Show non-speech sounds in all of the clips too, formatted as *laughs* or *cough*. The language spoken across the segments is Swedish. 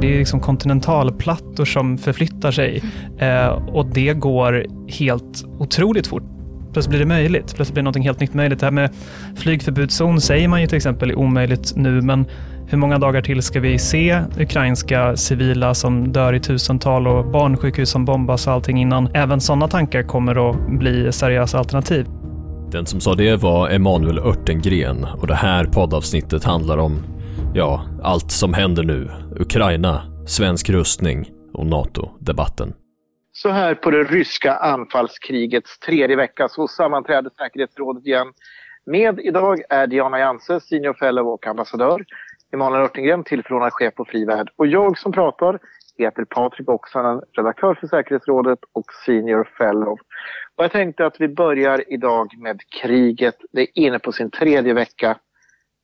Det är liksom kontinentalplattor som förflyttar sig eh, och det går helt otroligt fort. Plötsligt blir det möjligt. Plötsligt blir något helt nytt möjligt. Det här med flygförbudszon säger man ju till exempel är omöjligt nu, men hur många dagar till ska vi se ukrainska civila som dör i tusental och barnsjukhus som bombas och allting innan även sådana tankar kommer att bli seriösa alternativ? Den som sa det var Emanuel Örtengren och det här poddavsnittet handlar om, ja, allt som händer nu. Ukraina, svensk rustning och NATO-debatten. Så här på det ryska anfallskrigets tredje vecka så sammanträder säkerhetsrådet igen. Med idag är Diana Janse, senior fellow och ambassadör. Emanuel Örtengren, tillförordnad chef på Frivärd. Och jag som pratar heter Patrik Oksanen, redaktör för säkerhetsrådet och senior fellow. Och jag tänkte att vi börjar idag med kriget. Det är inne på sin tredje vecka.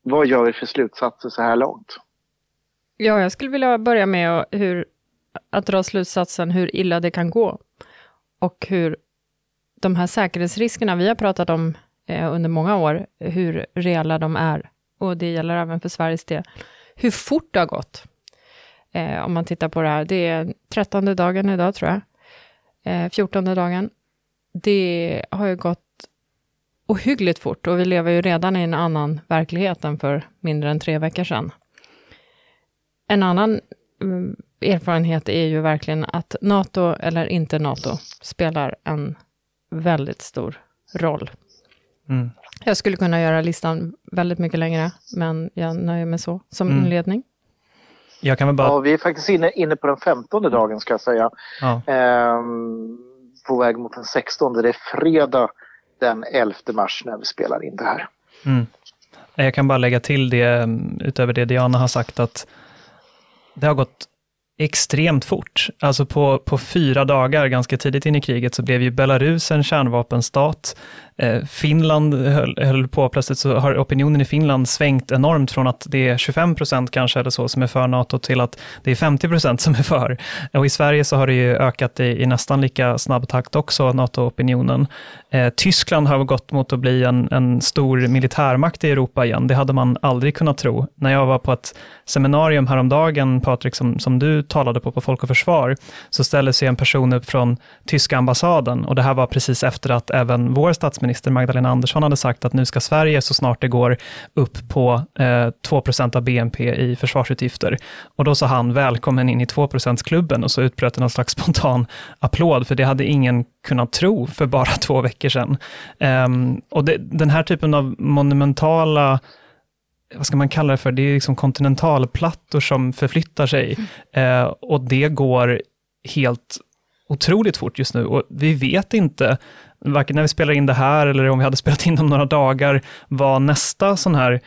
Vad gör vi för slutsatser så här långt? Ja, jag skulle vilja börja med hur, att dra slutsatsen hur illa det kan gå. Och hur de här säkerhetsriskerna vi har pratat om eh, under många år, hur reella de är. Och det gäller även för Sveriges del. Hur fort det har gått. Eh, om man tittar på det här. Det är trettonde dagen idag, tror jag. Eh, fjortonde dagen. Det har ju gått ohyggligt fort och vi lever ju redan i en annan verklighet än för mindre än tre veckor sedan. En annan mm, erfarenhet är ju verkligen att NATO, eller inte NATO, spelar en väldigt stor roll. Mm. Jag skulle kunna göra listan väldigt mycket längre, men jag nöjer mig så som mm. inledning. Jag kan väl bara... Ja, vi är faktiskt inne, inne på den femtonde dagen ska jag säga. Ja. Ehm, på väg mot den sextonde. Det är fredag den 11 mars när vi spelar in det här. Mm. Jag kan bara lägga till det, utöver det Diana har sagt, att det har gått extremt fort. Alltså på, på fyra dagar, ganska tidigt in i kriget, så blev ju Belarus en kärnvapenstat. Eh, Finland höll, höll, på, plötsligt så har opinionen i Finland svängt enormt från att det är 25 procent kanske eller så som är för NATO till att det är 50 procent som är för. Och i Sverige så har det ju ökat i, i nästan lika snabb takt också, NATO-opinionen. Eh, Tyskland har gått mot att bli en, en stor militärmakt i Europa igen. Det hade man aldrig kunnat tro. När jag var på ett seminarium häromdagen, Patrik, som, som du talade på, på Folk och Försvar, så ställde sig en person upp från tyska ambassaden och det här var precis efter att även vår statsminister Magdalena Andersson hade sagt att nu ska Sverige så snart det går upp på eh, 2% av BNP i försvarsutgifter. Och då sa han välkommen in i 2 klubben och så utbröt det någon slags *laughs* spontan applåd, för det hade ingen kunnat tro för bara *laughs* två veckor sedan. Um, och det, den här typen av monumentala vad ska man kalla det för, det är liksom kontinentalplattor som förflyttar sig. Mm. Eh, och det går helt otroligt fort just nu och vi vet inte, varken när vi spelar in det här eller om vi hade spelat in om några dagar, vad nästa sån här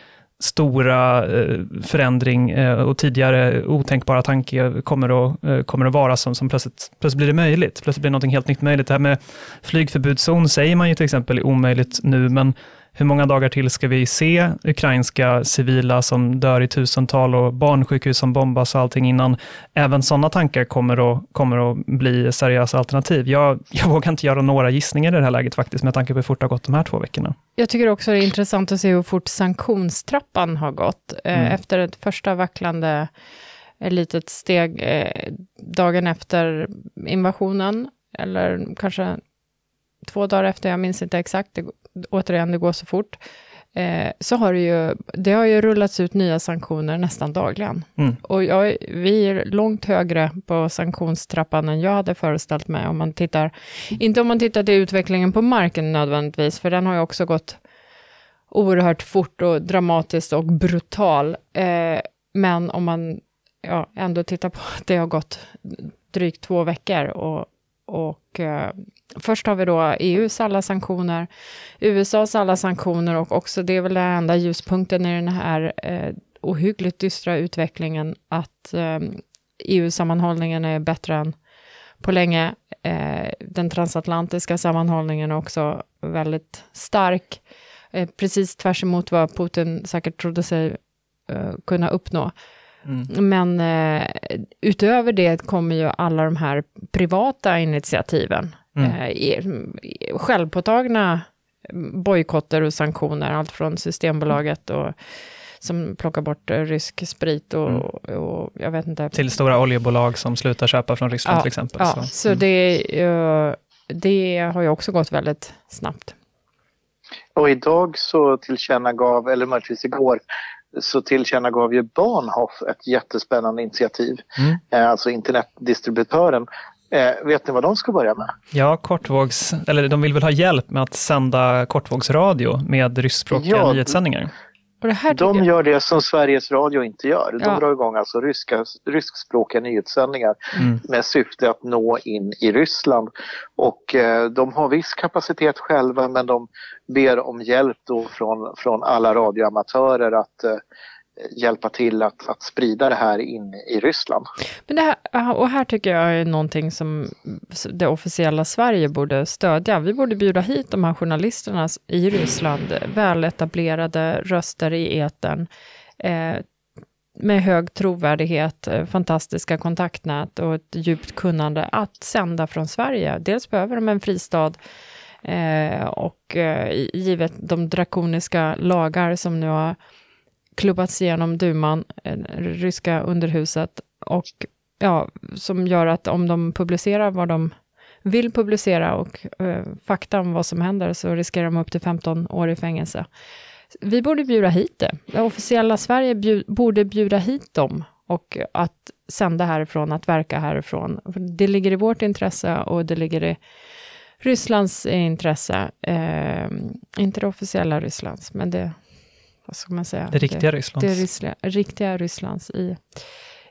stora eh, förändring eh, och tidigare otänkbara tanke kommer att, eh, kommer att vara som, som plötsligt, plötsligt blir det möjligt. Plötsligt blir något helt nytt möjligt. Det här med flygförbudszon säger man ju till exempel är omöjligt nu, men hur många dagar till ska vi se ukrainska civila som dör i tusental och barnsjukhus som bombas och allting innan även sådana tankar kommer att, kommer att bli seriösa alternativ? Jag, jag *laughs* vågar inte göra några gissningar i det här läget faktiskt, med tanke på hur fort det har gått de här två veckorna. Jag tycker också det är intressant att se hur fort sanktionstrappan har gått. Eh, mm. Efter ett första vacklande litet steg eh, dagen efter invasionen, eller kanske två dagar efter, jag minns inte exakt, det, återigen, det går så fort, eh, så har det ju, det har ju rullats ut nya sanktioner nästan dagligen. Mm. Och jag, vi är långt högre på sanktionstrappan än jag hade föreställt mig, om man tittar, inte om man tittar till utvecklingen på marken nödvändigtvis, för den har ju också gått oerhört fort och dramatiskt och brutal. Eh, men om man ja, ändå tittar på att det har gått drygt två veckor och, och eh, Först har vi då EUs alla sanktioner, USAs alla sanktioner och också, det är väl den enda ljuspunkten i den här eh, ohyggligt dystra utvecklingen, att eh, EU-sammanhållningen är bättre än på länge. Eh, den transatlantiska sammanhållningen är också väldigt stark, eh, precis tvärs emot vad Putin säkert trodde sig eh, kunna uppnå. Mm. Men eh, utöver det kommer ju alla de här privata initiativen mm. eh, självpåtagna bojkotter och sanktioner, allt från Systembolaget och som plockar bort eh, rysk sprit och, Mm. och jag vet inte. Till stora oljebolag som slutar köpa från Ryssland Ja, till exempel. Ja, så. så, Mm. det, eh, det har ju också gått väldigt snabbt. Och idag så tillkännagav, eller möjligtvis igår, så tillkännagav ju Bahnhof ett jättespännande initiativ. Mm. Eh, Alltså internetdistributören. Eh, vet ni vad de ska börja med? Ja, kortvågs, eller de vill väl ha hjälp med att sända kortvågsradio med ryskspråkiga Ja, nyhetssändningar. Och det här De gör det som Sveriges Radio inte gör. De Ja. drar igång alltså ryska, ryskspråkiga nyhetssändningar Mm. med syfte att nå in i Ryssland. Och eh, de har viss kapacitet själva men de ber om hjälp då från, från alla radioamatörer att eh, hjälpa till att, att sprida det här in i Ryssland. Men det här, och här tycker jag är någonting som det officiella Sverige borde stödja. Vi borde bjuda hit de här journalisterna i Ryssland, väletablerade röster i etern, eh, med hög trovärdighet, eh, fantastiska kontaktnät och ett djupt kunnande att sända från Sverige. Dels behöver de en fristad eh, och eh, givet de drakoniska lagar som nu har klubbats igenom duman, eh, ryska underhuset, och ja, som gör att om de publicerar vad de vill publicera och eh, fakta om vad som händer så riskerar de upp till 15 år i fängelse. Vi borde bjuda hit det. Det officiella Sverige bjud, borde bjuda hit dem och att sända härifrån, att verka härifrån. Det ligger i vårt intresse och det ligger i Rysslands intresse. Eh, inte det officiella Rysslands, men det, vad ska man säga? Det riktiga Rysslands. Det rysliga, riktiga Rysslands i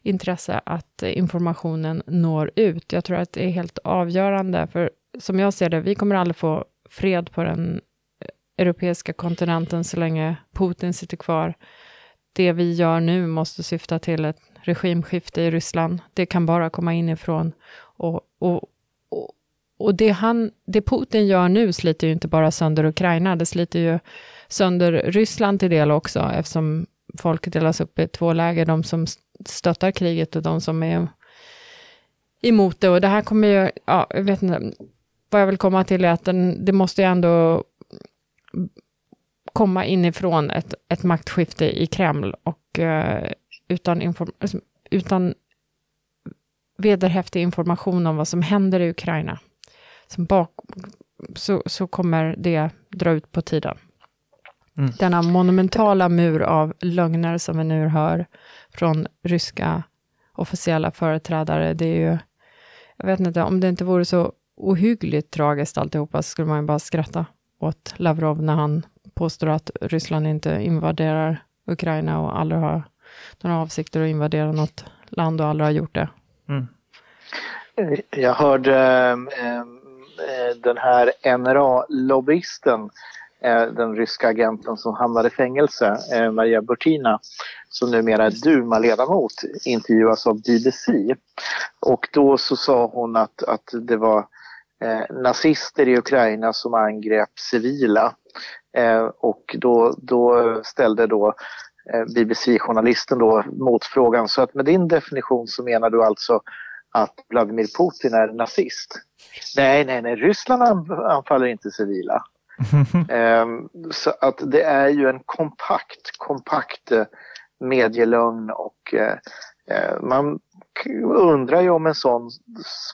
intresse att informationen når ut. Jag tror att det är helt avgörande, för som jag ser det, vi kommer aldrig få fred på den europeiska kontinenten så länge Putin sitter kvar. Det vi gör nu måste syfta till ett regimskifte i Ryssland. Det kan bara komma inifrån. Och, och, och, och det, han, det Putin gör nu sliter ju inte bara sönder Ukraina, det sliter ju sönder Ryssland till del också, eftersom folket delas upp i två läger, de som stöttar kriget och de som är emot det. Och det här kommer ju, ja, jag vet inte, vad jag vill komma till är att den, det måste ju ändå komma inifrån ett, ett maktskifte i Kreml och eh, utan, inform, alltså, utan vederhäftig information om vad som händer i Ukraina, bak, så, så kommer det dra ut på tiden. Mm. Denna monumentala mur av lögner som vi nu hör från ryska officiella företrädare, det är ju, jag vet inte, om det inte vore så ohyggligt tragiskt alltihopa, så skulle man ju bara skratta åt Lavrov när han påstår att Ryssland inte invaderar Ukraina och aldrig har några avsikter att invadera något land och aldrig har gjort det. Mm. Jag hörde eh, eh, den här NRA-lobbyisten, eh, Eh, den ryska agenten som hamnade i fängelse, eh, Maria Burtina, som numera är Duma-ledamot, intervjuas av BBC. Och då så sa hon att, att det var eh, nazister i Ukraina som angrep civila. Eh, och då, då ställde då eh, BBC-journalisten då motfrågan, så att med din definition så menar du alltså att Vladimir Putin är nazist? Nej, nej, nej, Ryssland anfaller inte civila. *laughs* Ehm, så att det är ju en kompakt, kompakt eh, medielögn och eh, eh, man undrar ju om en sån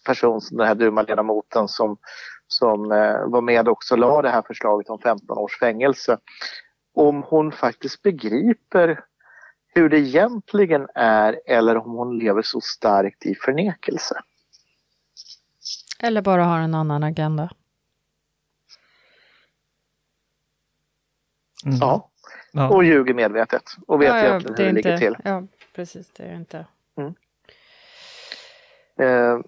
person som den här Duma-ledamoten som, som var med också la det här förslaget om 15 års fängelse, om hon faktiskt begriper hur det egentligen är eller om hon lever så starkt i förnekelse. Eller bara har en annan agenda. Mm. Ja. Ja. Och ljuger medvetet och vet Ja, ja, egentligen hur det ligger till. Ja, precis, det är inte... Eh,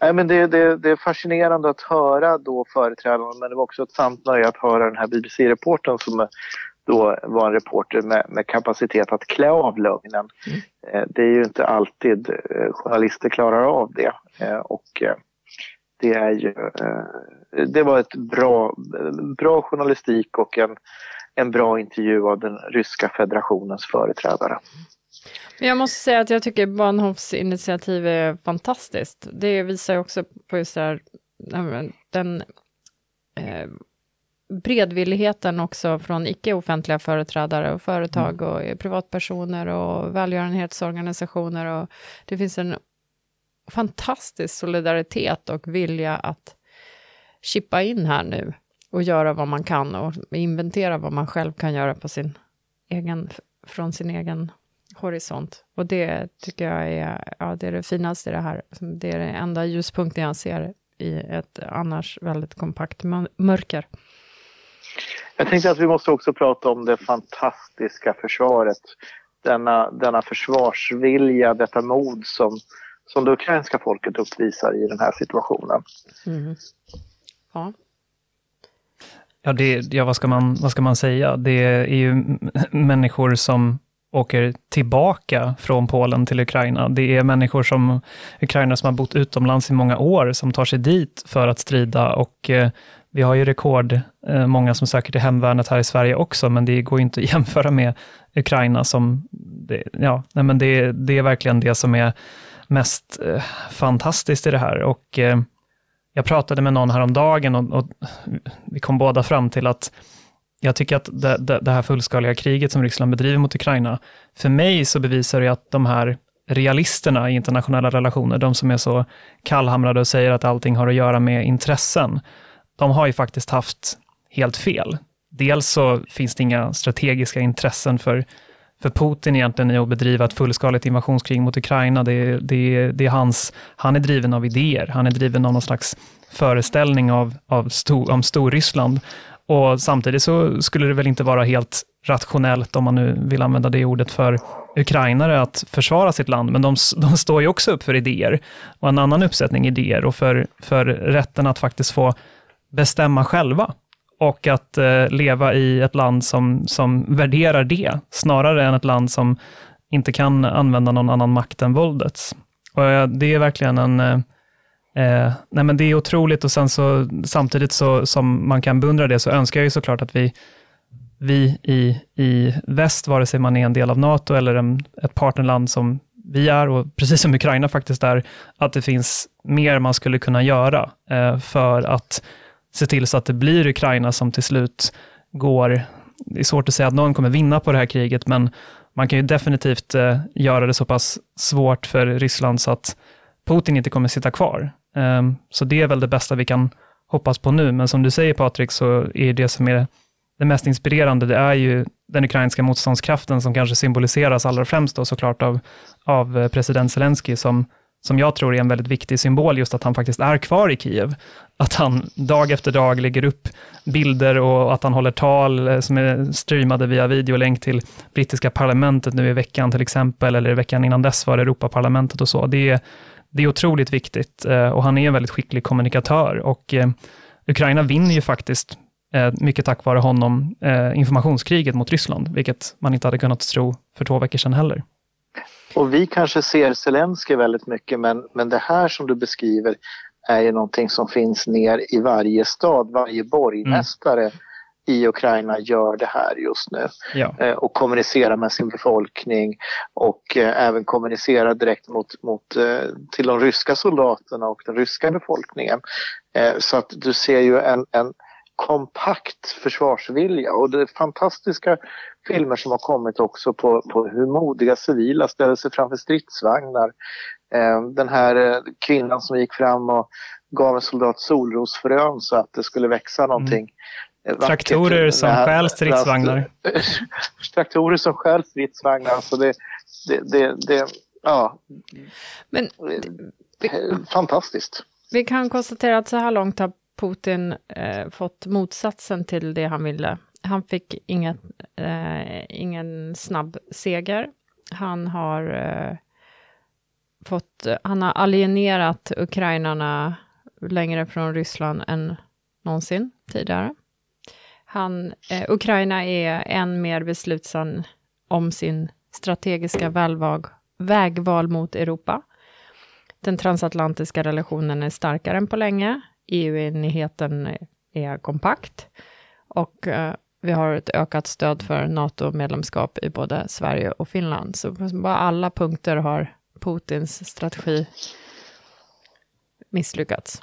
nej, men det, det, det är fascinerande att höra då företrädarna men det var också ett sant nöje att höra den här BBC-reporten som eh, då var en reporter med, med kapacitet att klä av lögnen. Eh, det är ju inte alltid eh, journalister klarar av det eh, och eh, det är ju det var ett bra, bra journalistik och en, en bra intervju av den ryska federationens företrädare. Men jag måste säga att jag tycker Bahnhofs initiativ är fantastiskt. Det visar också på just här, den eh, bredvilligheten också från icke-offentliga företrädare och företag mm. och privatpersoner och välgörenhetsorganisationer. Och det finns en fantastisk solidaritet och vilja att chippa in här nu och göra vad man kan och inventera vad man själv kan göra på sin egen, från sin egen horisont. Och det tycker jag är, ja, det är det finaste i det här. Det är det enda ljuspunkten jag ser i ett annars väldigt kompakt mörker. Jag tänkte att vi måste också prata om det fantastiska försvaret. Denna, denna försvarsvilja, detta mod som, som det ukrainska folket uppvisar i den här situationen. Mm. Ja. Ja, det, ja vad, ska man, vad ska man säga? Det är ju *laughs* människor som åker tillbaka från Polen till Ukraina. Det är människor som Ukraina som har bott utomlands i många år, som tar sig dit för att strida och eh, vi har ju rekord eh, många som söker till hemvärnet här i Sverige också, men det går inte att *laughs* jämföra med Ukraina som, det, ja, nej men det, det är verkligen det som är mest eh, fantastiskt i det här och eh, jag pratade med någon häromdagen och, och vi kom båda fram till att jag tycker att det, det, det, här fullskaliga kriget som Ryssland bedriver mot Ukraina, för mig så bevisar det att de här realisterna i internationella relationer, de som är så kallhamrade och säger att allting har att göra med intressen, de har ju faktiskt haft helt fel. Dels så finns det inga strategiska intressen för, för Putin egentligen i att bedriva ett fullskaligt invasionskrig mot Ukraina. Det, det, det är hans, han är driven av idéer, han är driven av någon slags föreställning av, av stor, om Storryssland. Och samtidigt så skulle det väl inte vara helt rationellt, om man nu vill använda det ordet, för ukrainare att försvara sitt land, men de, de står ju också upp för idéer och en annan uppsättning idéer och för, för rätten att faktiskt få bestämma själva och att eh, leva i ett land som, som värderar det, snarare än ett land som inte kan använda någon annan makt än våldets. Och eh, det är verkligen en eh, eh, nej men det är otroligt och sen så samtidigt så, som man kan beundra det så önskar jag ju såklart att vi, vi i, i väst, vare sig man är en del av NATO eller en, ett partnerland som vi är och precis som Ukraina faktiskt är, att det finns mer man skulle kunna göra eh, för att se till så att det blir Ukraina som till slut går, det är svårt att säga att någon kommer vinna på det här kriget, men man kan ju definitivt eh, göra det så pass svårt för Ryssland så att Putin inte kommer sitta kvar. Um, så det är väl det bästa vi kan hoppas på nu, men som du säger Patrik, så är det som är det mest inspirerande, det är ju den ukrainska motståndskraften som kanske symboliseras allra främst då såklart av, av eh, president Zelensky som som jag tror är en väldigt viktig symbol, just att han faktiskt är kvar i Kiev. Att han dag efter dag lägger upp bilder och att han håller tal eh, som är streamade via videolänk till brittiska parlamentet nu i veckan till exempel, eller i veckan innan dess var det Europaparlamentet och så. Det är, det är otroligt viktigt eh, och han är en väldigt skicklig kommunikatör och eh, Ukraina vinner ju faktiskt mycket tack vare honom informationskriget mot Ryssland, vilket man inte hade kunnat tro för två veckor sedan heller. Och vi kanske ser Zelensky väldigt mycket men, men det här som du beskriver är ju någonting som finns ner i varje stad, varje borgmästare mm. i Ukraina gör det här just nu. Ja. Eh, och kommunicerar med sin befolkning och eh, även kommunicerar direkt mot, mot, eh, till de ryska soldaterna och den ryska befolkningen. Eh, så att du ser ju en, en kompakt försvarsvilja och det är fantastiska filmer som har kommit också på, på hur modiga civila ställer sig framför stridsvagnar. Eh, den här eh, kvinnan som gick fram och gav en soldat solrosfrön så att det skulle växa någonting. Mm. Traktorer som stjäl stridsvagnar. *laughs* Traktorer som stjäl stridsvagnar. Alltså det, det, det, det ja. Men, Fantastiskt. Vi kan konstatera att så här långt har Putin eh, fått motsatsen till det han ville. Han fick inget, eh, ingen snabb seger. Han har eh, fått, han har alienerat ukrainarna längre från Ryssland än någonsin tidigare. Han, eh, Ukraina är än mer beslutsam om sin strategiska välvag, vägval mot Europa. Den transatlantiska relationen är starkare än på länge. EU-enigheten är kompakt och eh, vi har ett ökat stöd för NATO-medlemskap i både Sverige och Finland. Så på alla punkter har Putins strategi misslyckats.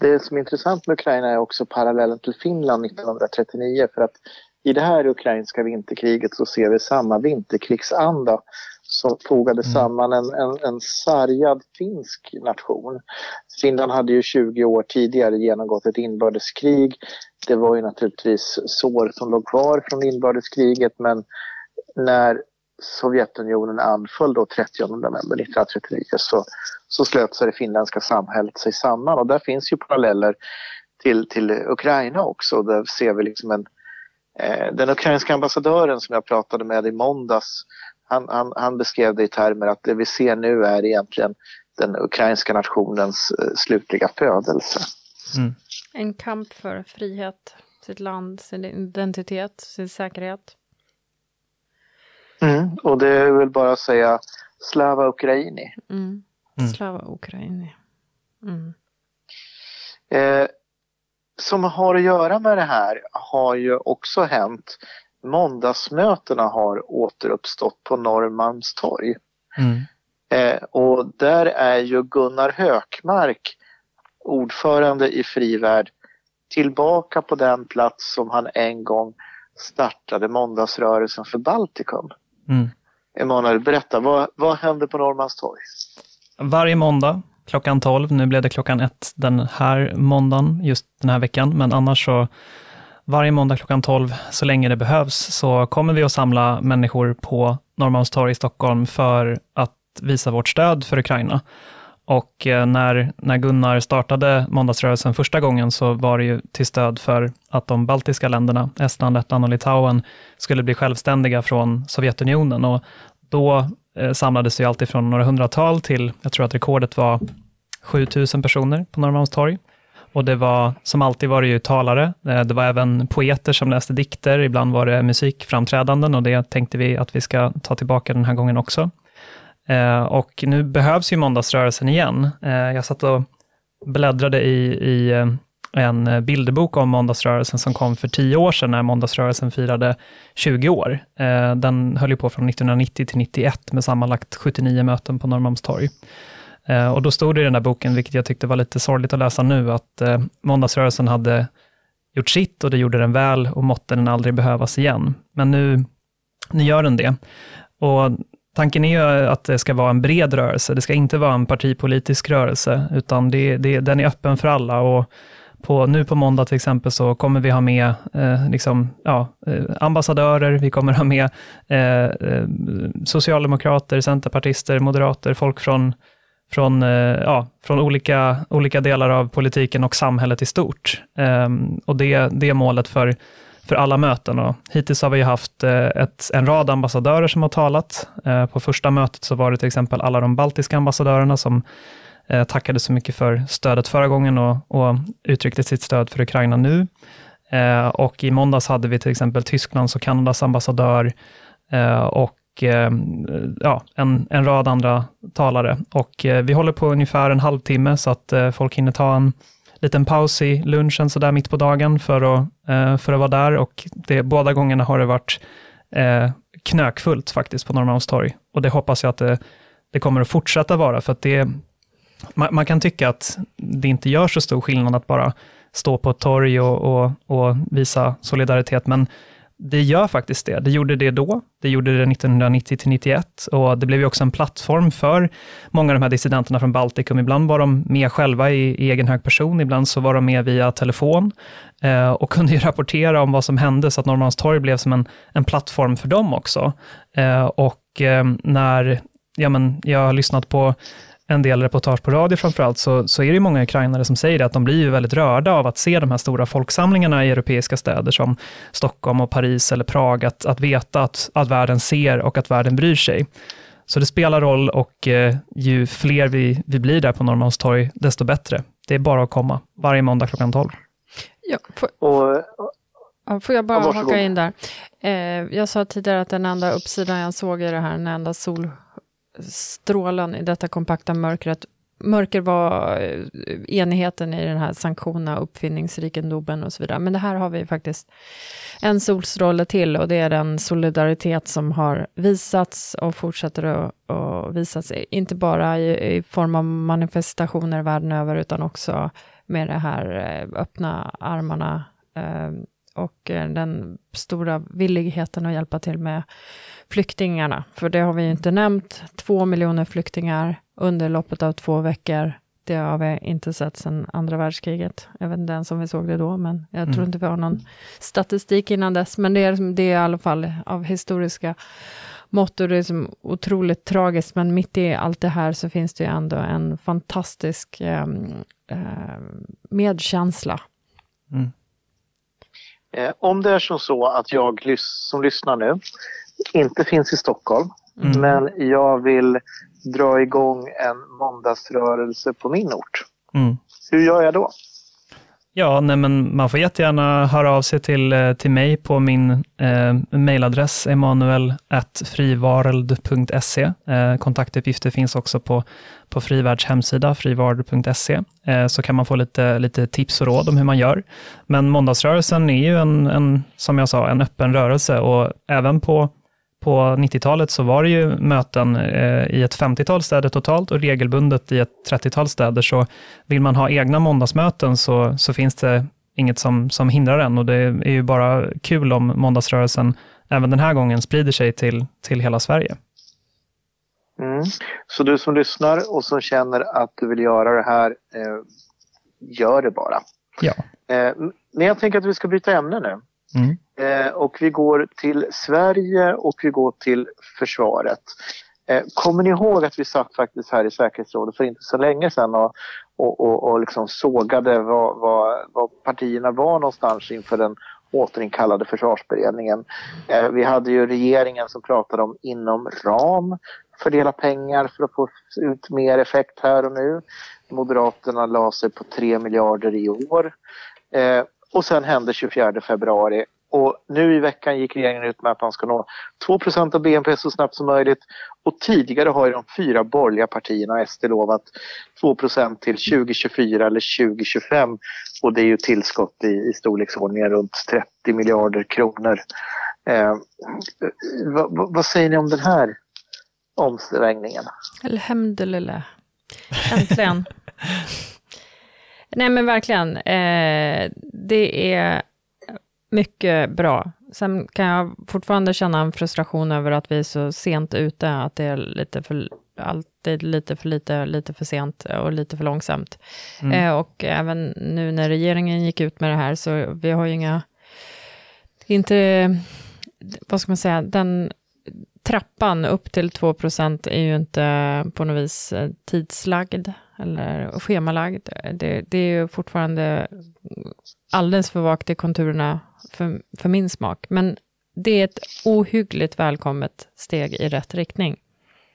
det som är intressant med Ukraina är också parallellen till Finland 1939 för att i det här ukrainska vinterkriget så ser vi samma vinterkrigsanda som fogade mm. samman en, en, en sargad finsk nation. Finland hade ju 20 år tidigare genomgått ett inbördeskrig. Det var ju naturligtvis sår som låg kvar från inbördeskriget men när Sovjetunionen anföll då 30 november 1939 så, så slöt sig det finländska samhället sig samman och där finns ju paralleller till, till Ukraina också. Där ser vi liksom en, eh, den ukrainska ambassadören som jag pratade med i måndags han, han, han beskrev det i termer att det vi ser nu är egentligen den ukrainska nationens eh, slutliga födelse. Mm. En kamp för frihet, sitt land, sin identitet, sin säkerhet. Mm, och det är väl bara att säga Slava Ukraini. Mm. mm. Slava Ukraini. Mm. Eh, som har att göra med det här har ju också hänt. Måndagsmötena har återuppstått på Norrmalmstorg. Mm. Eh, och där är ju Gunnar Hökmark, ordförande i Frivärd, tillbaka på den plats som han en gång startade måndagsrörelsen för Baltikum. Mm. Emanuel, berätta, vad, vad händer på Norrmalmstorg? Varje måndag klockan 12, nu blev det klockan 1 den här måndagen, just den här veckan, men annars så varje måndag klockan 12, så länge det behövs, så kommer vi att samla människor på Norrmalmstorg i Stockholm för att visa vårt stöd för Ukraina. Och eh, när, när Gunnar startade måndagsrörelsen första gången så var det ju till stöd för att de baltiska länderna, Estland, Lettland och Litauen, skulle bli självständiga från Sovjetunionen. Och då eh, samlades det alltid från några hundratal till, jag tror att rekordet var 7000 personer på Norrmalmstorg. Och det var, som alltid var det ju talare, eh, det var även poeter som läste dikter, ibland var det musikframträdanden och det tänkte vi att vi ska ta tillbaka den här gången också. Eh, och nu behövs ju måndagsrörelsen igen. Eh, jag satt och bläddrade i, i en bilderbok om måndagsrörelsen som kom för tio år sedan när måndagsrörelsen firade 20 år. Den höll ju på från 1990 till 91 med sammanlagt 79 möten på Norrmalmstorg. Eh, och då stod det i den där boken, vilket jag tyckte var lite sorgligt att läsa nu, att eh, måndagsrörelsen hade gjort sitt och det gjorde den väl och måtte den aldrig behövas igen. Men nu, nu gör den det. Och Tanken är ju att det ska vara en bred rörelse, det ska inte vara en partipolitisk rörelse, utan det, det, den är öppen för alla. Och på, nu på måndag till exempel så kommer vi ha med eh, liksom, ja, eh, ambassadörer, vi kommer ha med eh, eh socialdemokrater, centerpartister, moderater, folk från, från, eh, ja, från olika, olika delar av politiken och samhället i stort. Ehm, och det, det är målet för för alla möten. Och hittills har vi haft eh, ett, en rad ambassadörer som har talat. Eh, på första mötet så var det till exempel alla de baltiska ambassadörerna som tackade så mycket för stödet förra gången och, och uttryckte sitt stöd för Ukraina nu. Och i måndags hade vi till exempel Tysklands och Kanadas ambassadör och Eh, ja, en, en rad andra talare. Och eh, vi håller på ungefär en halvtimme så att eh, folk hinner ta en liten paus i lunchen så där mitt på dagen för att, för att vara där. Och det, båda gångerna har det varit knökfullt faktiskt på Norrmalmstorg och det hoppas jag att det, det kommer att fortsätta vara för att det, man, man, kan tycka att det inte gör så stor skillnad att bara stå på ett torg och, och, och visa solidaritet, men det gör faktiskt det. Det gjorde det då, det gjorde det 1990 till 91 och det blev ju också en plattform för många av de här dissidenterna från Baltikum. Ibland var de med själva i, i egen hög person, ibland så var de med via telefon eh, och *laughs* kunde ju rapportera om vad som hände, så att Norrmalmstorg blev som en, en plattform för dem också. Eh, och eh, när ja, men jag har lyssnat på en del reportage på radio framförallt, så, så är det många ukrainare som säger att de blir ju väldigt rörda av att se de här stora folksamlingarna i europeiska städer som Stockholm och Paris eller Prag, att, att veta att, att världen ser och att världen bryr sig. Så det spelar roll och eh, ju fler vi, vi blir där på Norrmalmstorg, desto bättre. Det är bara att komma, varje måndag klockan 12. Ja, får, och, ja, får jag bara haka in där? Eh, jag sa tidigare att den enda uppsidan jag såg i det här, den enda sol strålen i detta kompakta mörkret mörker var eh, enigheten i den här sanktionerna, uppfinningsrikedomen och så vidare. Men det här har vi faktiskt en solstråle till och det är den solidaritet som har visats och fortsätter att, att visas, inte bara i, i, form av manifestationer världen över, utan också med det här eh, öppna armarna eh, och eh, den stora villigheten att hjälpa till med flyktingarna, för det har vi inte nämnt. Två miljoner flyktingar under loppet av två veckor. Det har vi inte sett sedan andra världskriget. Jag vet inte ens om vi såg det då, men jag mm. tror inte vi har någon statistik innan dess. Men det är, det är i alla fall av historiska mått och det är som otroligt tragiskt. Men mitt i allt det här så finns det ju ändå en fantastisk eh, medkänsla. Mm. Eh, om det är som så att jag som lyssnar nu inte finns i Stockholm, mm. men jag vill dra igång en måndagsrörelse på min ort. Mm. Hur gör jag då? Ja, nej, men man får jättegärna höra av sig till, eh, till mig på min eh, mejladress emanuel.frivarld.se. Eh, kontaktuppgifter finns också på, på Frivärds hemsida, frivarld.se, eh, så kan man få lite, lite tips och råd om hur man gör. Men måndagsrörelsen är ju en, en, som jag sa, en öppen rörelse och även på på 90-talet så var det ju möten eh, i ett 50-tal städer totalt och regelbundet i ett 30-tal städer. Så vill man ha egna måndagsmöten så, så finns det inget som, som hindrar en och det är ju bara kul om måndagsrörelsen även den här gången sprider sig till, till hela Sverige. Mm. Så du som lyssnar och som känner att du vill göra det här, eh, gör det bara. Ja. Eh, men jag tänker att vi ska byta ämne nu. Mm. Eh, och vi går till Sverige och vi går till försvaret. Eh, kommer ni ihåg att vi satt faktiskt här i säkerhetsrådet för inte så länge sedan och, och, och, och liksom sågade vad, vad, vad partierna var någonstans inför den återinkallade försvarsberedningen. Eh, vi hade ju regeringen som pratade om inom ram fördela pengar för att få ut mer effekt här och nu. Moderaterna la sig på 3 miljarder i år. Eh, och sen hände 24 februari och nu i veckan gick regeringen ut med att man ska nå 2% av BNP så snabbt som möjligt. Och tidigare har ju de fyra borgerliga partierna SD lovat 2% till 2024 eller 2025. Och det är ju tillskott i, i storleksordningen runt 30 miljarder kronor. Eh, vad, vad säger ni om den här omsvängningen? Alhamdulillah. Äntligen. *laughs* Nej men verkligen. Eh, det är mycket bra. Sen kan jag fortfarande känna en frustration över att vi är så sent ute, att det är lite för, alltid lite för lite, lite för sent och lite för långsamt. Mm. Eh, och även nu när regeringen gick ut med det här, så vi har ju inga, inte, vad ska man säga, den trappan upp till 2% är ju inte på något vis eh, tidslagd eller schemalagd. Det, det är ju fortfarande alldeles för vagt i konturerna för, för min smak. Men det är ett ohyggligt välkommet steg i rätt riktning.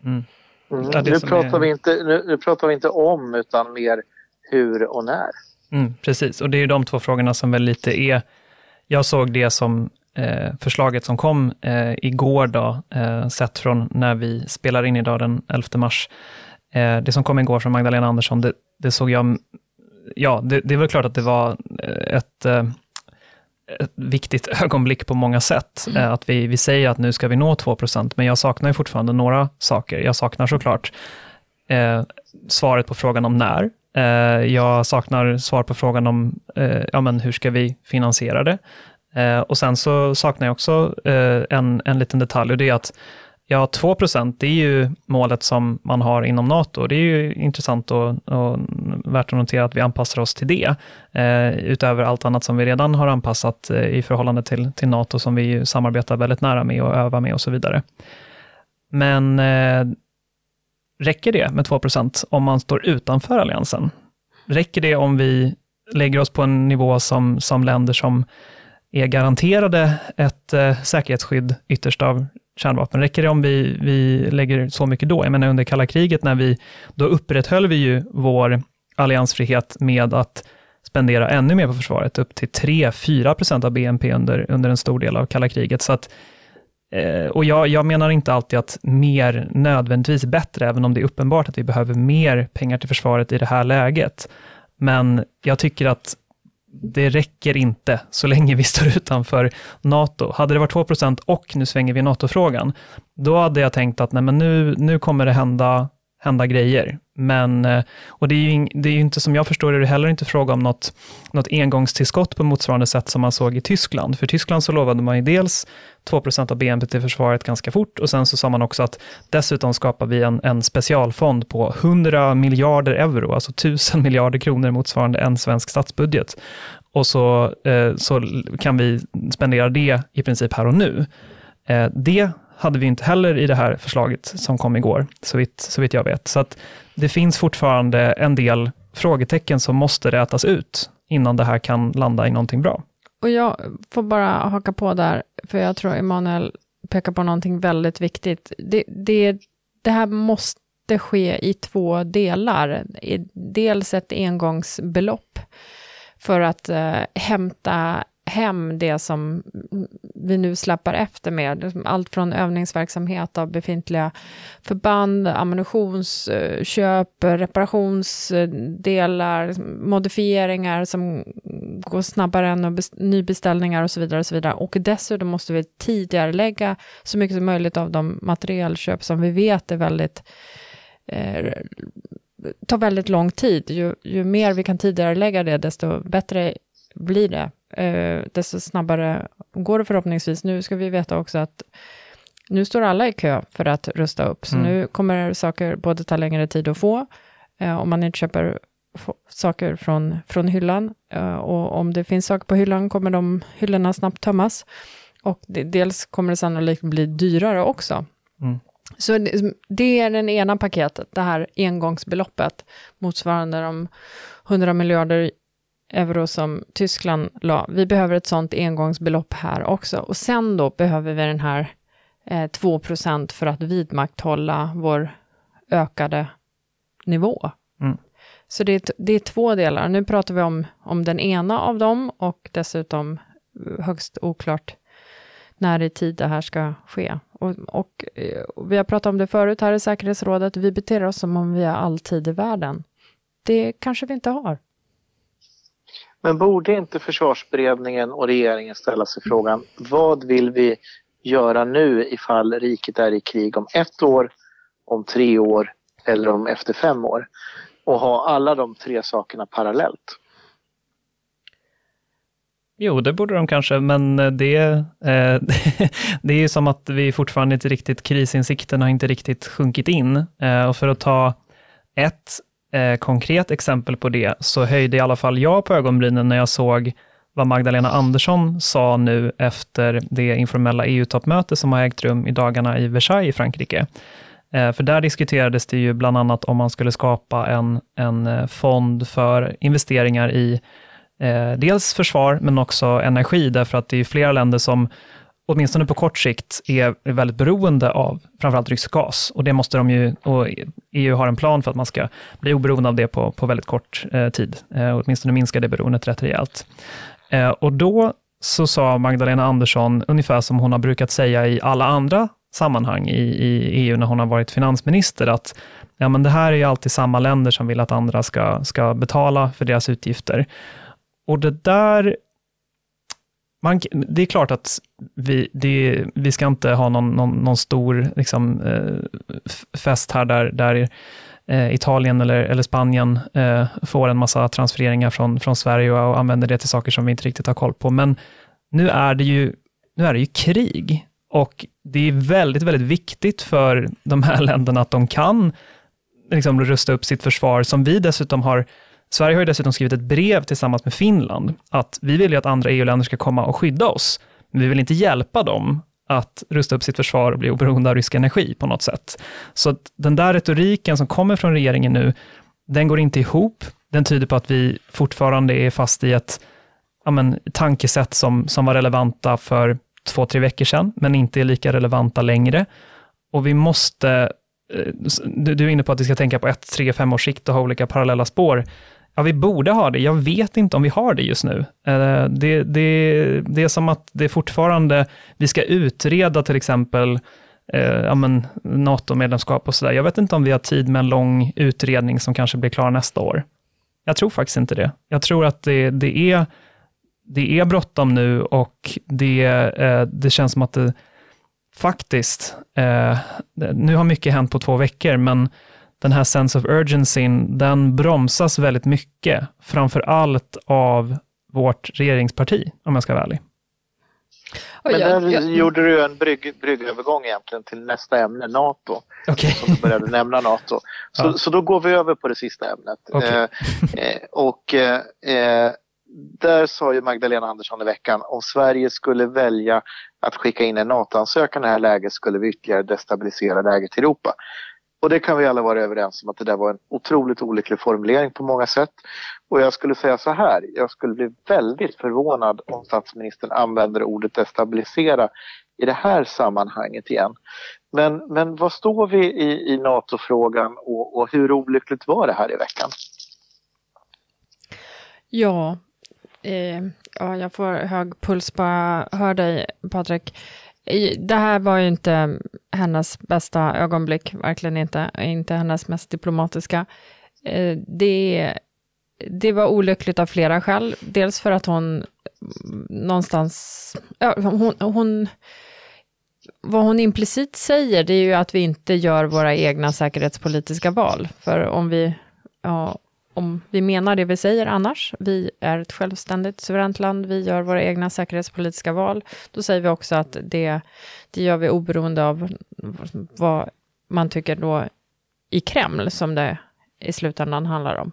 Mm. Mm. Ja, nu, pratar är... vi inte, nu, nu, pratar vi inte om, utan mer hur och när. Mm, precis, och det är de två frågorna som väl lite är... Jag såg det som eh, förslaget som kom eh, igår, då, eh, sett från när vi spelar in idag den 11 mars. Eh, det som kom igår från Magdalena Andersson, det, det såg jag... Ja, det, det är väl klart att det var eh, ett eh, ett viktigt *laughs* ögonblick på många sätt. Mm. Eh, att vi, vi säger att nu ska vi nå 2% men jag saknar ju fortfarande några saker. Jag saknar såklart eh, svaret på frågan om när. Eh, jag saknar svar på frågan om eh, ja, men hur ska vi finansiera det. Eh, och sen så saknar jag också eh, en, en liten detalj och det är att Ja, 2 procent, det är ju målet som man har inom NATO. Det är ju intressant och, och värt att notera att vi anpassar oss till det, eh, utöver allt annat som vi redan har anpassat eh, i förhållande till, till NATO, som vi samarbetar väldigt nära med och övar med och så vidare. Men eh, räcker det med 2 procent om man står utanför alliansen? Räcker det om vi lägger oss på en nivå som, som länder som är garanterade ett eh, säkerhetsskydd ytterst av kärnvapen. Räcker det om vi, vi lägger så mycket då? Jag menar under kalla kriget, när vi, då upprätthöll vi ju vår alliansfrihet med att spendera ännu mer på försvaret, upp till 3-4 procent av BNP under, under en stor del av kalla kriget. Så att eh, och jag, jag menar inte alltid att mer nödvändigtvis bättre, även om det är uppenbart att vi behöver mer pengar till försvaret i det här läget. Men jag tycker att det räcker inte så länge vi står *laughs* utanför NATO. Hade det varit 2% och nu svänger vi NATO-frågan, då hade jag tänkt att nej, men nu, nu kommer det hända, hända grejer. Men, eh, och det är, ju, det är ju inte, som jag förstår det, heller inte fråga om något, något engångstillskott på motsvarande sätt som man såg i Tyskland. För Tyskland så lovade man ju dels 2% av BNP till försvaret ganska fort och sen så sa man också att dessutom skapar vi en, en specialfond på 100 miljarder euro, alltså 1000 *laughs* miljarder kronor motsvarande en svensk statsbudget. Och så, eh, så kan vi spendera det i princip här och nu. Eh, det hade vi inte heller i det här förslaget som kom igår, så vitt, så vitt jag vet. Så att det finns fortfarande en del frågetecken som måste rätas ut innan det här kan landa i någonting bra. Och jag får bara haka på där, för jag tror Emanuel pekar på någonting väldigt viktigt. Det, det, det här måste ske i två delar. Dels ett engångsbelopp för att eh, hämta hem det som vi nu släpper efter med. Allt från övningsverksamhet av befintliga förband, ammunitionsköp, reparationsdelar, modifieringar som går snabbare än nybeställningar och så vidare. Och så vidare. Och dessutom måste vi tidigarelägga så mycket som möjligt av de materialköp som vi vet är väldigt eh, tar väldigt lång tid. Ju, ju mer vi kan tidigarelägga det, desto bättre blir det eh, desto snabbare går det förhoppningsvis. Nu ska vi veta också att nu står alla i kö för att rusta upp, så mm. nu kommer saker både ta längre tid att få, eh, om man inte köper saker från, från hyllan, eh, och om det finns saker på hyllan kommer de hyllorna snabbt tömmas. Och det, dels kommer det sannolikt bli dyrare också. Mm. Så det, det är den ena paketet, det här engångsbeloppet, motsvarande de 100 miljarder euro som Tyskland la. Vi behöver ett sånt engångsbelopp här också. Och sen då behöver vi den här eh, 2% för att vidmakthålla vår ökade nivå. Mm. Så det är, det är två delar. Nu pratar vi om, om den ena av dem och dessutom högst oklart när i tid det här ska ske. Och, och, eh, och, vi har pratat om det förut här i säkerhetsrådet, vi beter oss som om vi har all tid i världen. Det kanske vi inte har. Men borde inte försvarsberedningen och regeringen ställa sig frågan vad vill vi göra nu ifall riket är i krig om ett år, om tre år eller om efter fem år? Och ha alla de tre sakerna parallellt. Jo, det borde de kanske, men det, eh, *laughs* det är ju som att vi fortfarande inte riktigt, krisinsikten har inte riktigt sjunkit in. Eh, och för att ta ett eh, konkret exempel på det, så höjde i alla fall jag på ögonbrynen när jag såg vad Magdalena Andersson sa nu efter det informella EU-toppmöte som har ägt rum i dagarna i Versailles i Frankrike. Eh, för där diskuterades det ju bland annat om man skulle skapa en, en eh, fond för investeringar i eh, dels försvar, men också energi, därför att det är flera länder som åtminstone på kort sikt, är väldigt beroende av framförallt rysk gas. Och det måste de ju, och EU har en plan för att man ska bli oberoende av det på, på väldigt kort eh, tid. Eh, åtminstone minska det beroendet rätt rejält. Eh, och då så sa Magdalena Andersson, ungefär som hon har brukat säga i alla andra sammanhang i, i EU när hon har varit finansminister, att ja, men det här är ju alltid samma länder som vill att andra ska, ska betala för deras utgifter. Och det där man, det är klart att vi, det, vi ska inte ha någon, någon, någon stor liksom, eh, fest här där, där eh, Italien eller, eller Spanien eh, får en massa transfereringar från, från Sverige och, och använder det till saker som vi inte riktigt har koll på. Men nu är det ju, nu är det ju krig och det är väldigt, väldigt viktigt för de här *laughs* länderna att de kan liksom, rusta upp sitt försvar, som vi dessutom har Sverige har ju dessutom skrivit ett brev tillsammans med Finland, att vi vill ju att andra EU-länder ska komma och skydda oss, men vi vill inte hjälpa dem att rusta upp sitt försvar och bli oberoende av rysk energi på något sätt. Så att den där retoriken som kommer från regeringen nu, den går inte ihop. Den tyder på att vi fortfarande är fast i ett ja men, tankesätt som, som var relevanta för två, tre veckor sedan, men inte är lika relevanta längre. Och vi måste, eh, du är inne på att vi ska tänka på ett, tre, fem års sikt och ha olika parallella spår Ja, vi borde ha det. Jag vet inte om vi har det just nu. Eh, det, det, det är som att det fortfarande, vi ska utreda till exempel eh, ja, NATO-medlemskap och sådär. Jag vet inte om vi har tid med en lång utredning som kanske blir klar nästa år. Jag tror faktiskt inte det. Jag tror att det, det är, det är bråttom nu och det, eh, det känns som att det faktiskt, eh, nu har mycket hänt på två veckor, men den här sense of urgency, den bromsas väldigt mycket, framför allt av vårt regeringsparti, om jag ska vara ärlig. Men där jag, gjorde du en brygg, bryggövergång egentligen till nästa ämne, NATO. Okay. Som du började nämna NATO. Så, ja. så då går vi över på det sista ämnet. Okay. Eh, eh, och eh, där sa ju Magdalena Andersson i veckan om Sverige skulle välja att skicka in en NATO-ansökan i det här läget skulle vi ytterligare destabilisera läget i Europa. Och det kan vi alla vara överens om att det där var en otroligt olycklig formulering på många sätt. Och jag skulle säga så här, jag skulle bli väldigt förvånad om statsministern använder ordet destabilisera i det här sammanhanget igen. Men, men vad står vi i, i NATO-frågan och, och hur olyckligt var det här i veckan? Ja, eh, ja, jag får hög puls bara hör dig, Patrik. Det här var ju inte hennes bästa ögonblick, verkligen inte. Inte hennes mest diplomatiska. Eh, det, det var olyckligt av flera skäl. Dels för att hon någonstans... Hon, hon, vad hon implicit säger, det är ju att vi inte gör våra egna säkerhetspolitiska val. För om vi, ja, om vi menar det vi säger annars, vi är ett självständigt suveränt land, vi gör våra egna säkerhetspolitiska val, då säger vi också att det, det gör vi oberoende av vad man tycker då i Kreml, som det i slutändan handlar om.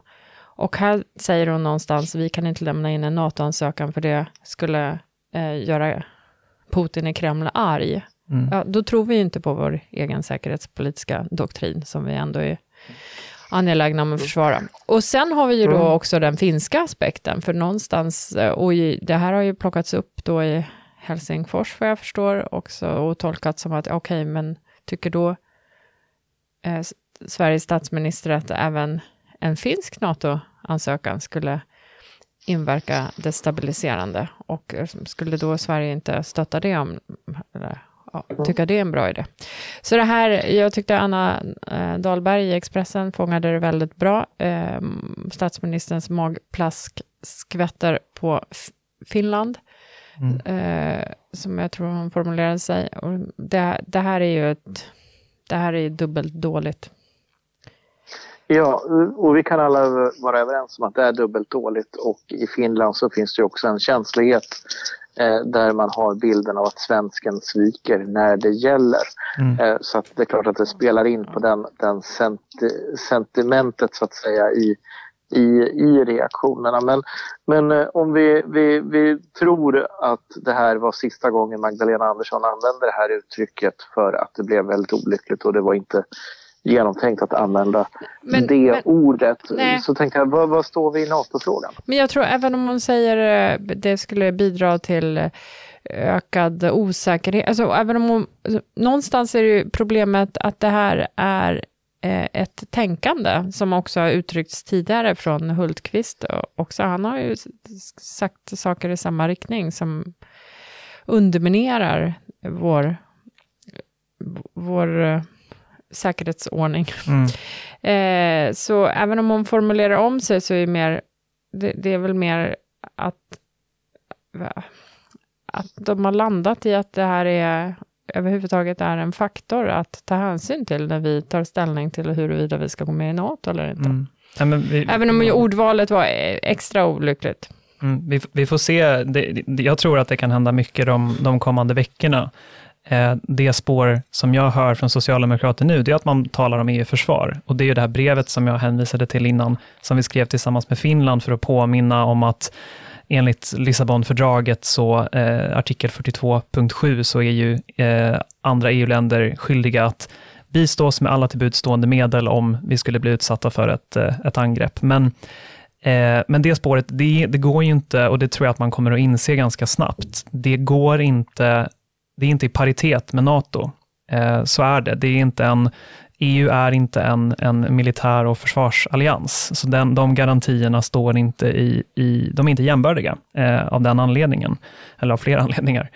Och här säger hon någonstans, vi kan inte lämna in en NATO-ansökan för det skulle eh, göra Putin i Kreml arg. Mm. Ja, då tror vi inte på vår egen säkerhetspolitiska doktrin, som vi ändå är angelägna om att försvara. Och sen har vi ju då mm. också den finska aspekten, för någonstans, eh, och i, det här har ju plockats upp då i Helsingfors, vad jag förstår, också, och tolkats som att okej, okay, men tycker då eh, Sveriges statsminister att även en finsk NATO-ansökan skulle inverka destabiliserande och eh, skulle då Sverige inte stötta det om, eller ja, tycka det är en bra idé. Så det här, jag tyckte Anna eh, Dahlberg i Expressen fångade det väldigt bra. Eh, statsministerns magplask skvätter på F Finland, mm. eh, som jag tror hon formulerade sig. Och det, det här är ju ett, det här är dubbelt dåligt. Ja, och vi kan alla vara överens om att det är dubbelt dåligt och i Finland så finns det också en känslighet där man har bilden av att svensken sviker när det gäller. Mm. Eh, så att det är klart att det spelar in på den, den senti sentimentet så att säga i, i, i reaktionerna. Men, men eh, om vi, vi, vi tror att det här var sista gången Magdalena Andersson använde det här uttrycket för att det blev väldigt olyckligt och det var inte genomtänkt att använda men, det men, ordet. Nej. Så tänkte jag, vad, vad står vi i NATO-frågan? Men jag tror även om hon säger eh, det skulle bidra till eh, ökad osäkerhet, alltså även om hon, någonstans är det ju problemet att det här är eh, ett tänkande som också har uttryckts tidigare från Hultqvist också. Han har ju sagt saker i samma riktning som underminerar vår, vår säkerhetsordning. Mm. *laughs* eh, så även om hon formulerar om sig så är det mer, det, det är väl mer att, att de har landat i att det här är överhuvudtaget är en faktor att ta hänsyn till när vi tar ställning till huruvida vi ska gå med i NATO eller inte. Mm. Ja, vi, Även om ordvalet var extra olyckligt. Mm, vi, vi, får se, det, jag tror att det kan hända mycket de, de kommande veckorna. Eh, det spår som jag hör från socialdemokrater nu, det är att man talar om EU-försvar. Och det är ju det här brevet som jag hänvisade till innan, som vi skrev tillsammans med Finland för att påminna om att enligt Lissabonfördraget, så eh, artikel 42.7, så är ju eh, andra EU-länder skyldiga att bistås med alla tillbudstående medel om vi skulle bli utsatta för ett, eh, ett angrepp. Men, eh, men det spåret, det, det går ju inte, och det tror jag att man kommer att inse ganska snabbt, det går inte det är inte i paritet med NATO. Eh, så är det. Det är inte en EU är inte en, en militär och försvarsallians, så den, de garantierna står inte i, i de är inte jämbördiga eh, av den anledningen, eller av flera *laughs* anledningar.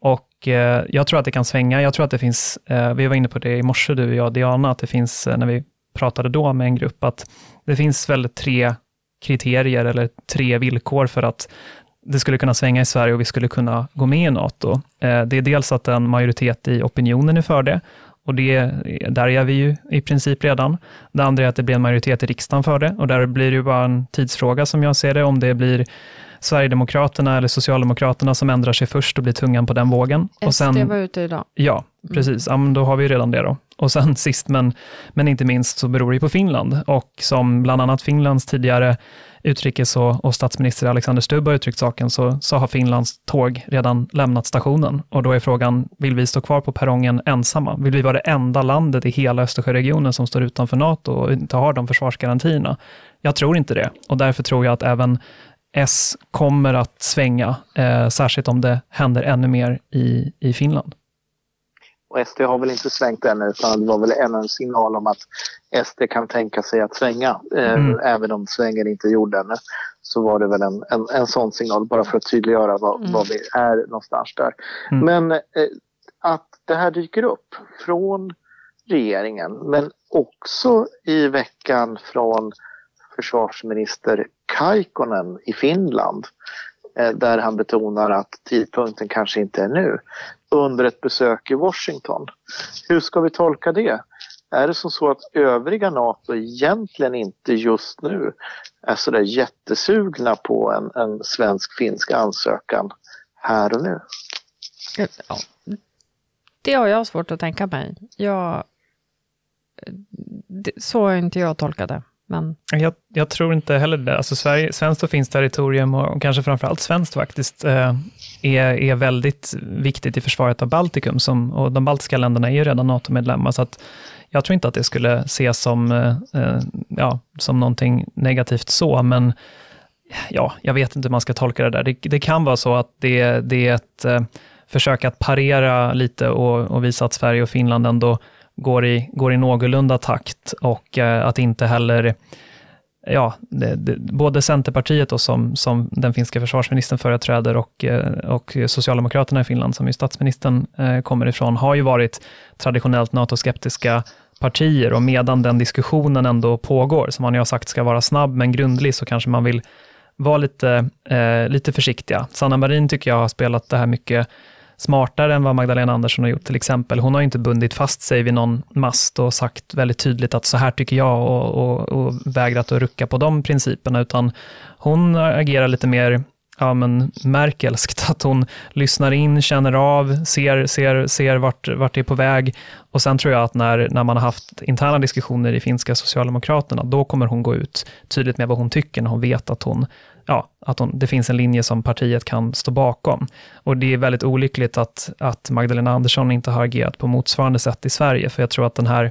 Och eh, jag tror att det kan svänga. Jag tror att det finns, eh, vi var inne på det i morse, du och jag, Diana, att det finns, eh, när vi pratade då med en grupp, att det finns väl tre kriterier eller tre villkor för att det skulle kunna svänga i Sverige och vi skulle kunna gå med i NATO. Eh, det är dels att en majoritet i opinionen är för det, och det, där är vi ju i princip redan. Det andra är att det blir en majoritet i riksdagen för det, och där blir det ju bara en tidsfråga som jag ser det, om det blir Sverigedemokraterna eller Socialdemokraterna som ändrar sig först och blir tungan på den vågen. SD och sen, var ute idag. Ja, precis. Ja, men då har vi ju redan det då. Och sen *laughs* sist men, men inte minst så beror det på Finland och som bland annat Finlands tidigare utrikes och, och statsminister Alexander Stubb har uttryckt saken, så, så har Finlands tåg redan lämnat stationen. Och då är frågan, vill vi stå kvar på perrongen ensamma? Vill vi vara det enda landet i hela Östersjöregionen som står utanför NATO och inte har de försvarsgarantierna? Jag tror inte det. Och därför tror jag att även S kommer att svänga, eh, särskilt om det händer ännu mer i, i Finland. Och SD har väl inte svängt ännu utan det var väl ännu en signal om att SD kan tänka sig att svänga. Eh, mm. Även om svängen inte gjorde ännu så var det väl en, en, en sån signal bara för att tydliggöra var, mm. var vi är någonstans där. Mm. Men eh, att det här dyker upp från regeringen men också i veckan från försvarsminister Kaikkonen i Finland eh, där han betonar att tidpunkten kanske inte är nu under ett besök i Washington. Hur ska vi tolka det? Är det som så att övriga NATO egentligen inte just nu är så där jättesugna på en, en svensk-finsk ansökan här och nu? Ja, det har jag svårt att tänka mig. Jag, så har inte jag tolkat det. Men... Jag, jag, tror inte heller det. Alltså Sverige, svenskt och finskt territorium, och kanske framförallt svenskt faktiskt, eh, är, är väldigt viktigt i försvaret av Baltikum. Som, och de baltiska länderna är ju redan NATO-medlemmar, så att jag tror inte att det skulle ses som, eh, eh, ja, som någonting negativt så, men ja, jag vet inte hur man ska tolka det där. Det, det kan vara så att det, det är ett eh, försök att parera lite och, och visa att Sverige och Finland ändå går i, går i någorlunda takt och eh, att inte heller ja, det, det, både Centerpartiet då som, som den finska försvarsministern företräder och, eh, och Socialdemokraterna i Finland, som ju statsministern eh, kommer ifrån, har ju varit traditionellt NATO-skeptiska partier och medan den diskussionen ändå pågår, som man ju har sagt ska vara snabb men grundlig, så kanske man vill vara lite, eh, lite försiktiga. Sanna Marin tycker jag har spelat det här mycket smartare än vad Magdalena Andersson har gjort till exempel. Hon har inte bundit fast sig vid någon mast och sagt väldigt tydligt att så här tycker jag och, och, och vägrat att rucka på de principerna, utan hon agerar lite mer ja, men Merkelskt, *laughs* att hon lyssnar in, känner av, ser, ser, ser vart, vart det är på väg. Och sen tror jag att när, när man har haft interna diskussioner i finska Socialdemokraterna, då kommer hon gå ut tydligt med vad hon tycker, när hon vet att hon ja, att hon, det finns en linje som partiet kan stå bakom. Och det är väldigt olyckligt att, att Magdalena Andersson inte har agerat på motsvarande sätt i Sverige, för jag tror att den här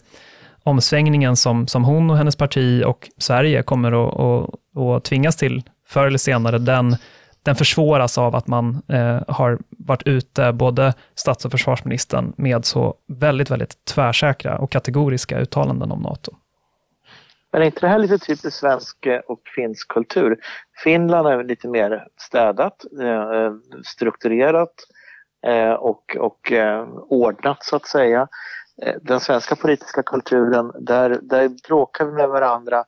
omsvängningen som, som hon och hennes parti och Sverige kommer att, att, att tvingas till förr eller senare, den, den försvåras av att man eh, har varit ute, både stats och försvarsministern, med så väldigt, väldigt tvärsäkra och kategoriska uttalanden om NATO. Men är inte det här lite typiskt svensk eh, och finsk kultur? Finland är lite mer städat, eh, strukturerat eh, och, och ordnat så att säga. Den svenska politiska kulturen, där, där bråkar vi med varandra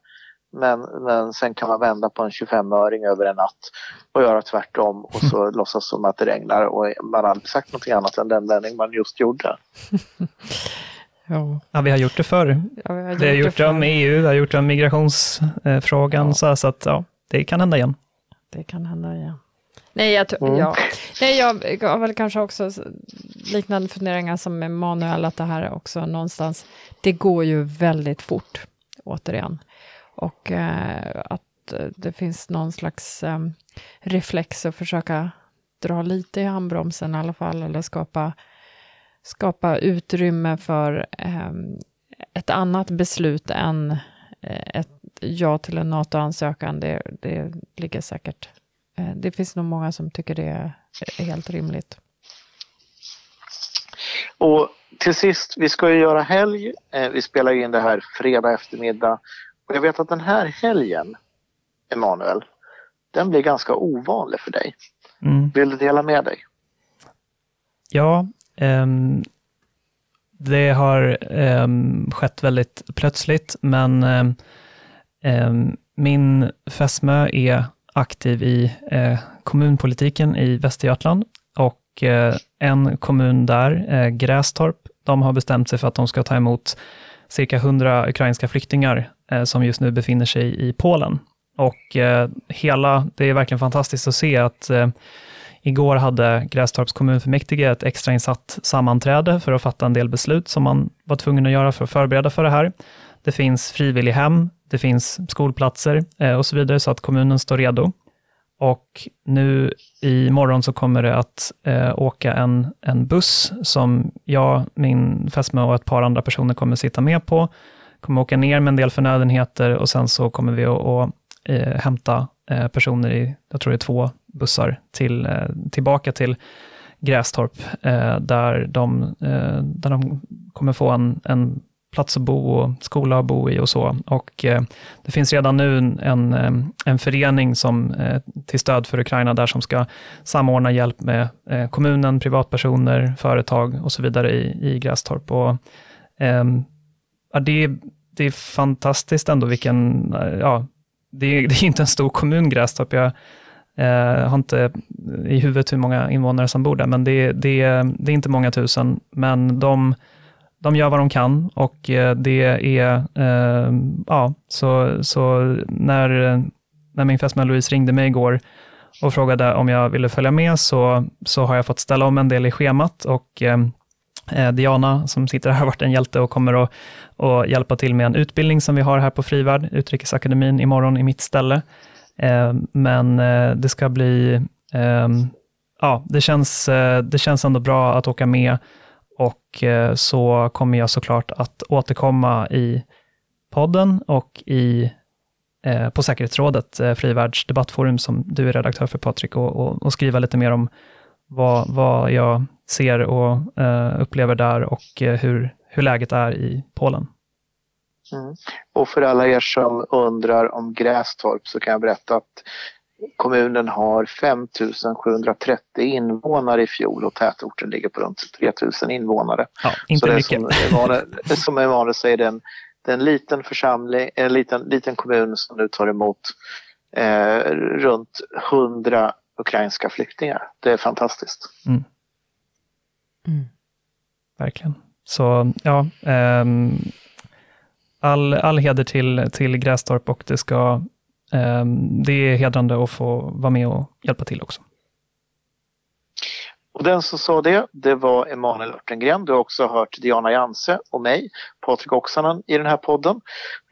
men, men sen kan man vända på en 25-öring över en natt och göra tvärtom och så *laughs* låtsas som att det regnar och man har aldrig sagt något annat än den vändning man just gjorde. *laughs* Ja. ja, vi har gjort det förr. Ja, vi har gjort det har gjort det, om EU, vi har gjort det om migrationsfrågan, ja. så, så att ja, det kan hända igen. Det kan hända igen. Nej, jag, mm. ja. Nej, jag har väl kanske också liknande funderingar som Emanuel, att det här också någonstans, det går ju väldigt fort, återigen. Och eh, att det finns någon slags eh, reflex att försöka dra lite i handbromsen i alla fall, eller skapa skapa utrymme för eh, ett annat beslut än eh, ett ja till en NATO-ansökan. Det, det ligger säkert... Eh, det finns nog många som tycker det är helt rimligt. Och till sist, vi ska ju göra helg. Eh, vi spelar in det här fredag eftermiddag. Och jag vet att den här helgen, Emanuel, den blir ganska ovanlig för dig. Mm. Vill du dela med dig? Ja, um, det har um, skett väldigt plötsligt, men um, min fästmö är aktiv i uh, kommunpolitiken i Västergötland och uh, en kommun där, uh, Grästorp, de har bestämt sig för att de ska ta emot cirka 100 ukrainska flyktingar som just nu befinner sig i Polen. Och hela, det är verkligen fantastiskt att se att Igår hade Grästorps kommunfullmäktige ett extrainsatt sammanträde för att fatta en del beslut som man var tvungen att göra för att förbereda för det här. Det finns frivillighem, det finns skolplatser eh, och så vidare, så att kommunen står redo. Och nu i morgon så kommer det att eh, åka en, en buss som jag, min fästmö och ett par andra personer kommer sitta med på. Kommer åka ner med en del förnödenheter och sen så kommer vi att, att eh, hämta Eh, personer i, jag tror det är två bussar till, eh, tillbaka till Grästorp, eh, där, de, där de kommer få en, en plats att bo och skola att bo i och så. Och det finns redan nu en, en förening som, till stöd för Ukraina där som ska samordna hjälp med kommunen, privatpersoner, företag och så vidare i, i Grästorp. Och, ja, det, det är fantastiskt ändå vilken, ja, det är, *laughs* det är inte en stor kommun Grästorp. Jag eh, har inte i huvudet hur många invånare som bor där, men det, det, det är inte många tusen. Men de, de gör vad de kan och eh, det är, eh, ja, så, så när, när min fästmö Louise ringde mig igår och frågade om jag ville följa med, så, så har jag fått ställa om en del i schemat och eh, Eh, Diana som sitter här har varit en hjälte och kommer att, att hjälpa till med en utbildning som vi har här på Frivärd, Utrikesakademin, imorgon i mitt ställe. Eh, men eh, det ska bli, ja, det känns, det känns ändå bra att åka med och så kommer jag såklart att återkomma i podden och i, på säkerhetsrådet, Frivärlds debattforum, som du är redaktör för Patrik, och, och, och, skriva lite mer om vad, vad jag ser och upplever där och hur, hur läget är i Polen. Mm. Och för alla er som undrar om Grästorp så kan jag berätta att kommunen har 5730 invånare i fjol och tätorten ligger på runt 3000 invånare. Ja, inte så det mycket. Som Emanuel, som Emanuel säger, det är en, det är en liten församling, en liten, liten kommun som nu tar emot eh, runt 100 ukrainska flyktingar. Det är fantastiskt. Mm. Mm. Verkligen. Så ja, um all, all heder till, till Grästorp och det, ska, um, det är hedrande att få vara med och hjälpa till också. Och den som sa det, det var Emanuel Örtengren. Du har också hört Diana Janse och mig, Patrik Oksanen, i den här podden.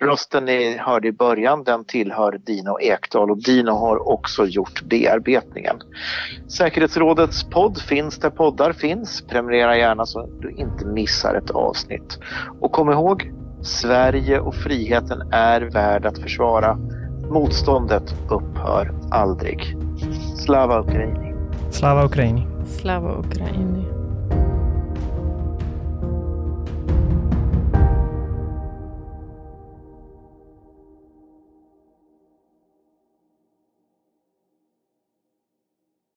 Rösten ni hörde i början, den tillhör Dino Ekdal och Dino har också gjort bearbetningen. Säkerhetsrådets podd finns där poddar finns. Prenumerera gärna så du inte missar ett avsnitt. Och kom ihåg, Sverige och friheten är värd att försvara. Motståndet upphör aldrig. Slava Ukraini. Slava Ukraini. Slava Ukraini.